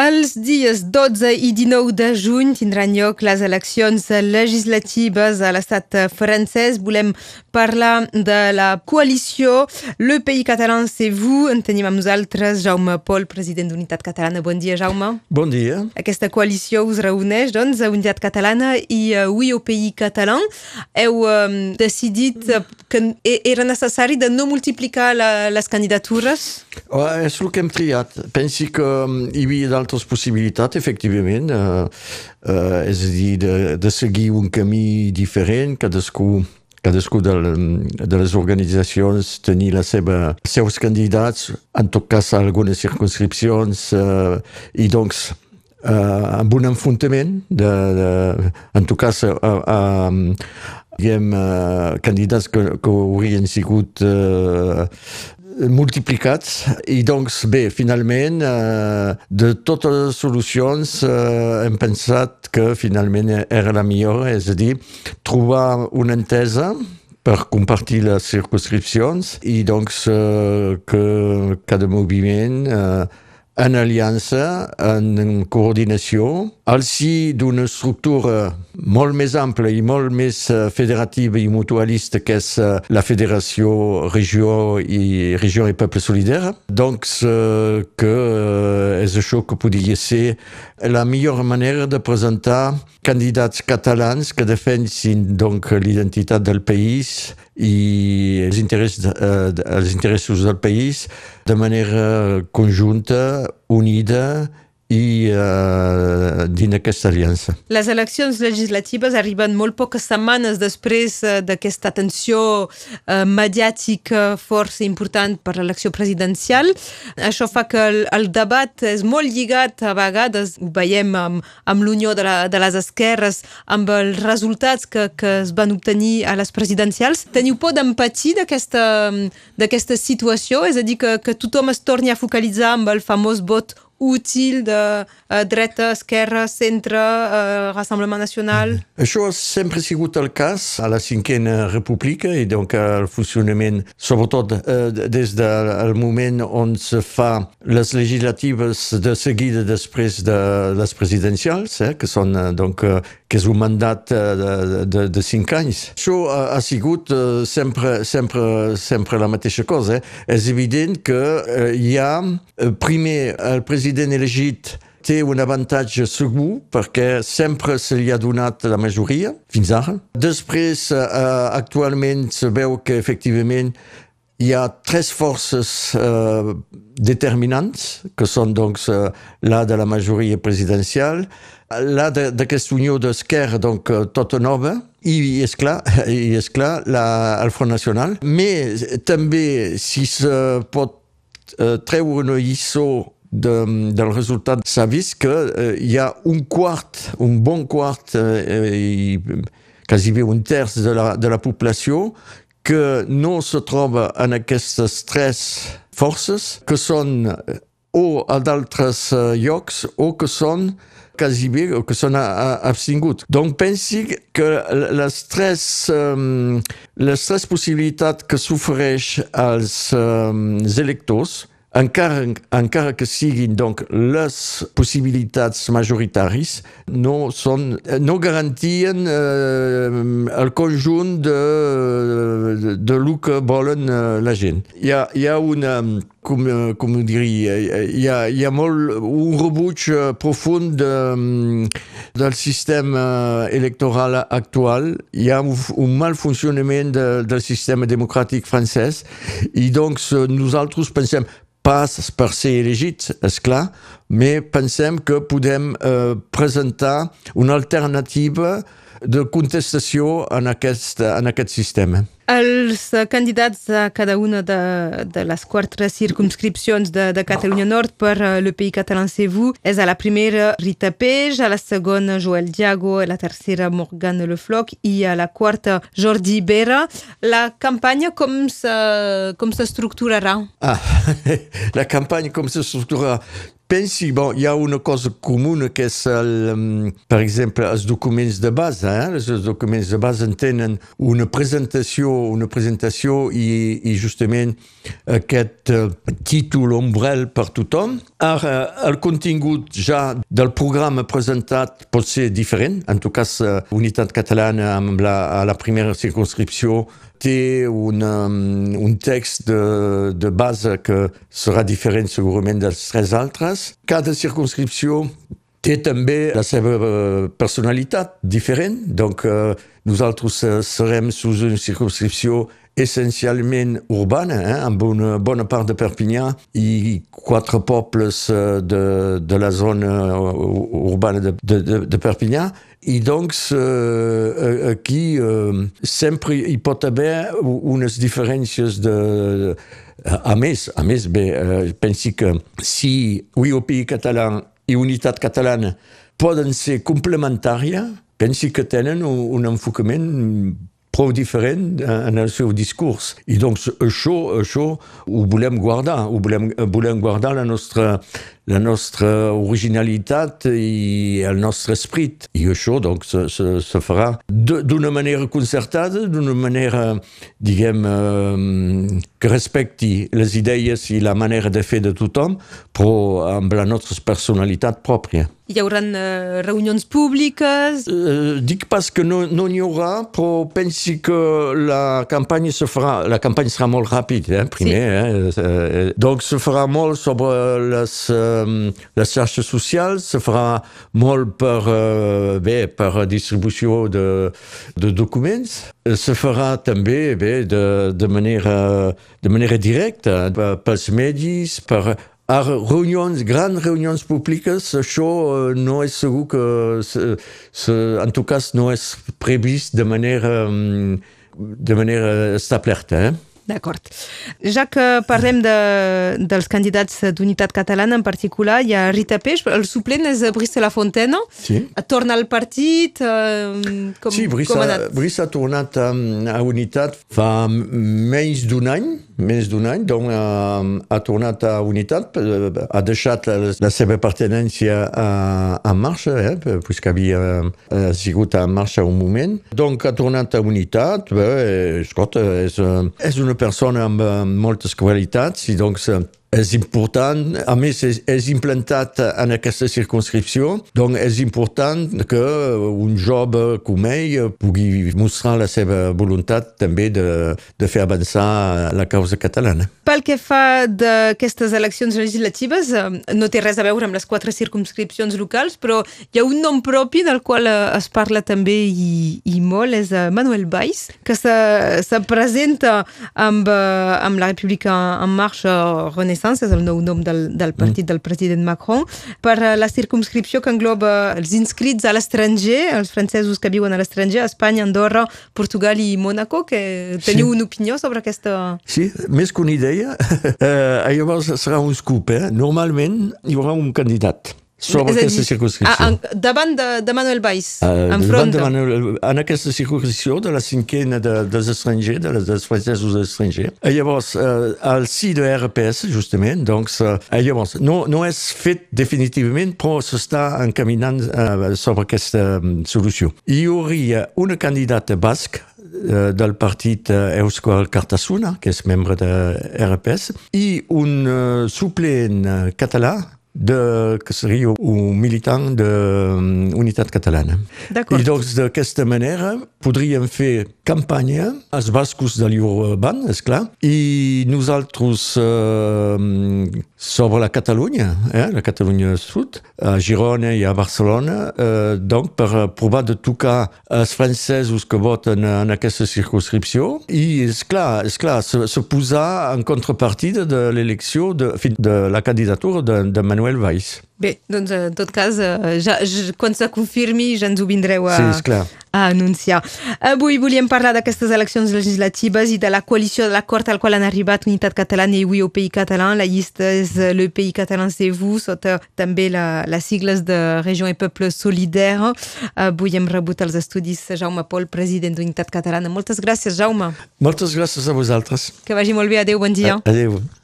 Els dies 12 i 19 de juny tindran lloc les eleccions legislatives a l'estat francès. Volem parlar de la coalició Le Pays Catalan c'est vous. En tenim amb nosaltres Jaume Pol, president d'Unitat Catalana. Bon dia, Jaume. Bon dia. Aquesta coalició us reuneix, doncs, a Unitat Catalana i uh, Oui au Pays Catalan. Heu um, decidit que era necessari de no multiplicar la, les candidatures? Oh, és el que hem triat. Pensi que um, hi havia d'altres possibilitats, efectivament, uh, uh, és a dir, de, de seguir un camí diferent, cadascú cadascú de, de les organitzacions tenir la seva, els seus candidats, en tot cas algunes circunscripcions, uh, i doncs uh, amb un enfrontament, de, de, en tot cas, uh, uh, diguem, uh, candidats que, que haurien sigut uh, multiplicats i doncs bé, finalment eh, de totes les solucions eh, hem pensat que finalment era la millor, és a dir, trobar una entesa per compartir les circunscripcions i doncs eh, que cada moviment eh, en aliança, en coordinació, al si d'una estructura molt més ampla i molt més federativa i que és la Federació Regió i Regió i Poble Solidari. Doncs que és això que podria ser la millor manera de presentar candidats catalans que defensin donc l'identitat del país i els, interès, eh, els interessos del país de manera conjunta, unida i uh, dins aquesta aliança. Les eleccions legislatives arriben molt poques setmanes després uh, d'aquesta tensió uh, mediàtica força important per l'elecció presidencial. Això fa que el, el debat és molt lligat a vegades, ho veiem amb, amb l'unió de, de les esquerres, amb els resultats que, que es van obtenir a les presidencials. Teniu por d'empatir d'aquesta situació? És a dir, que, que tothom es torni a focalitzar amb el famós vot útil de uh, dreta, esquerra, centre, uh, Rassemblement Nacional? Això ha sempre sigut el cas a la cinquena república i donc el funcionament, sobretot uh, des del moment on se fa les legislatives de seguida després de les presidencials, eh, que són uh, donc uh, que és un mandat de, de, de cinc anys. Això ha, sigut sempre, sempre, sempre la mateixa cosa. Eh? És evident que uh, hi ha primer el president president elegit té un avantatge segur perquè sempre se li ha donat la majoria, fins ara. Després, eh, actualment, se veu que efectivament hi ha tres forces eh, determinants, que són doncs eh, la de la majoria presidencial, la d'aquesta unió d'esquerra, donc tota nova, i, és clar, i és clar la, el Front Nacional. Mais també, si se pot eh, treure una lliçó de, dans le résultat de sa vie, qu'il euh, y a un quart, un bon quart, euh, euh quasiment une terce de la, population, que non se trouve en aquest stress forces, que sont euh, o a d'altres llocs ou que són quasi bé o que són abstinguts. Donc pensi que l'estrès, l'estrès possibilitat que s'ofereix als electors encara, encara que siguin donc, les possibilitats majoritaris, no, són, no garantien eh, el conjunt de, de, de que volen eh, la gent. Hi ha, hi ha una, com, com diria, hi ha, hi ha molt, un rebuig profund de, del sistema electoral actual, hi ha un, un mal funcionament de, del sistema democràtic francès i doncs nosaltres pensem pas per ser elegits, és clar, mais pensem que podem eh, presentar una alternativa de contestació en aquest, en aquest sistema. Els candidats a cada una de, de les quatre circumscripcions de, de Catalunya Nord per le Pays Catalan c'est vous és a la primera Rita Peix, a la segona Joel Diago, a la tercera Morgane Le Floc i a la quarta Jordi Bera. La campanya com s'estructurarà? Ah, la campanya com s'estructurarà? Pensi, bon, hi ha una cosa comuna que és, el, um, per exemple, els documents de base. Eh? Els documents de base tenen una presentació, una presentació i, i justament aquest uh, títol ombrel per tothom. Ara, el contingut ja del programa presentat pot ser diferent? En tot cas, uh, Unitat Catalana, amb la, a la primera circunscripció, té un, um, un text de, de base que serà diferent segurament dels tres altres. Cada circunscripció té també la seva uh, personalitat diferent, donc uh, nosaltres serem sous una circunscripció essentiellement urbaine, hein, en bonne, bonne part de Perpignan. Et quatre peuples euh, de, de la zone euh, urbaine de, Perpignan. Et donc, euh, qui euh, sempre il peut y avoir unes différences de, a més, a més, bé, eh, pensi que si UIOPI català i Unitat Catalana poden ser complementària, pensi que tenen un, un enfocament prou diferent en el seu discurs. I doncs això, això ho volem guardar, ho volem, volem guardar la nostra, la nostra originalitat i el nostre esprit. I això doncs, se, se, se farà d'una manera concertada, d'una manera, diguem, eh, que respecti les idees i la manera de fer de tothom, però amb la nostra personalitat pròpia. Hi haurà uh, reunions públiques? Uh, dic pas que no n'hi no haurà, però pensi que la campanya se farà, la campanya serà molt ràpida, eh, primer. Sí. Eh? Uh, doncs se farà molt sobre les, les xarxes socials, se farà molt per, bé, per distribució de, de documents, se farà també bé, de, de, manera, de manera directa pels medis, per a reunions, grans reunions públiques, això uh, no és segur que, en tot cas, no és previst de manera, um, de manera establerta. Eh? D'acord. Ja que parlem de, dels candidats d'unitat catalana en particular, hi ha Rita Peix, el suplent és Brice La Fontena. Sí. Torna al partit? Eh, com, sí, Brice, com ha, Brice ha tornat a, a unitat fa menys d'un any, més d'un any, doncs ha, ha tornat a unitat, ha deixat la, la seva pertenència a, a marxa, eh, puisque havia ha sigut a marxa un moment. Donc ha tornat a unitat, bé, escolta, és, és una persona amb moltes qualitats i doncs és important, a més és, és implantat en aquesta circunscripció, doncs és important que un jove com ell pugui mostrar la seva voluntat també de, de fer avançar la causa catalana. Pel que fa d'aquestes eleccions legislatives, eh, no té res a veure amb les quatre circunscripcions locals, però hi ha un nom propi del qual eh, es parla també i, i molt, és eh, Manuel Valls, que se, se presenta amb, amb la República en marxa Renaissance Renaissance, és el nou nom del, del partit mm. del president Macron, per eh, la circumscripció que engloba els inscrits a l'estranger, els francesos que viuen a l'estranger, Espanya, Andorra, Portugal i Mónaco, que teniu sí. una opinió sobre aquesta... Sí, més que una idea, eh, llavors serà un scoop, eh? Normalment hi haurà un candidat sobre aquesta circunscripció. Ah, davant de, de Manuel Valls, uh, enfront de... Manuel, en aquesta circunscripció de la cinquena de, dels estrangers, de les, dels francesos estrangers. I llavors, uh, al si de RPS, justament, doncs, uh, llavors, no, no és fet definitivament, però s'està encaminant uh, sobre aquesta um, solució. Hi hauria una candidata basc del partit Euskal Cartasuna, que és membre de RPS, i un uh, suplent català de, que seria un militant d'unitat um, catalana. I doncs d'aquesta manera podríem fer campanya als bascos de l'Urban, és clar, i nosaltres eh, sobre la Catalunya, eh, la Catalunya Sud, a Girona i a Barcelona, eh, donc per provar de tocar els francesos que voten en aquesta circunscripció i, és clar, és clar se, se posar en contrapartida de l'elecció de, de la candidatura de, de Manuel Manuel Valls. Bé, doncs en tot cas, eh, ja, ja, quan se confirmi ja ens ho vindreu a, sí, a anunciar. Avui volíem parlar d'aquestes eleccions legislatives i de la coalició de l'acord al qual han arribat Unitat Catalana i Oui au Pays Català. La llista és Le Pays Català c'est vous, sota també la, les sigles de Regió i Peuple Solidaire. Avui hem rebut els estudis Jaume Pol, president d'Unitat Catalana. Moltes gràcies, Jaume. Moltes gràcies a vosaltres. Que vagi molt bé. Adéu, bon dia. Adéu.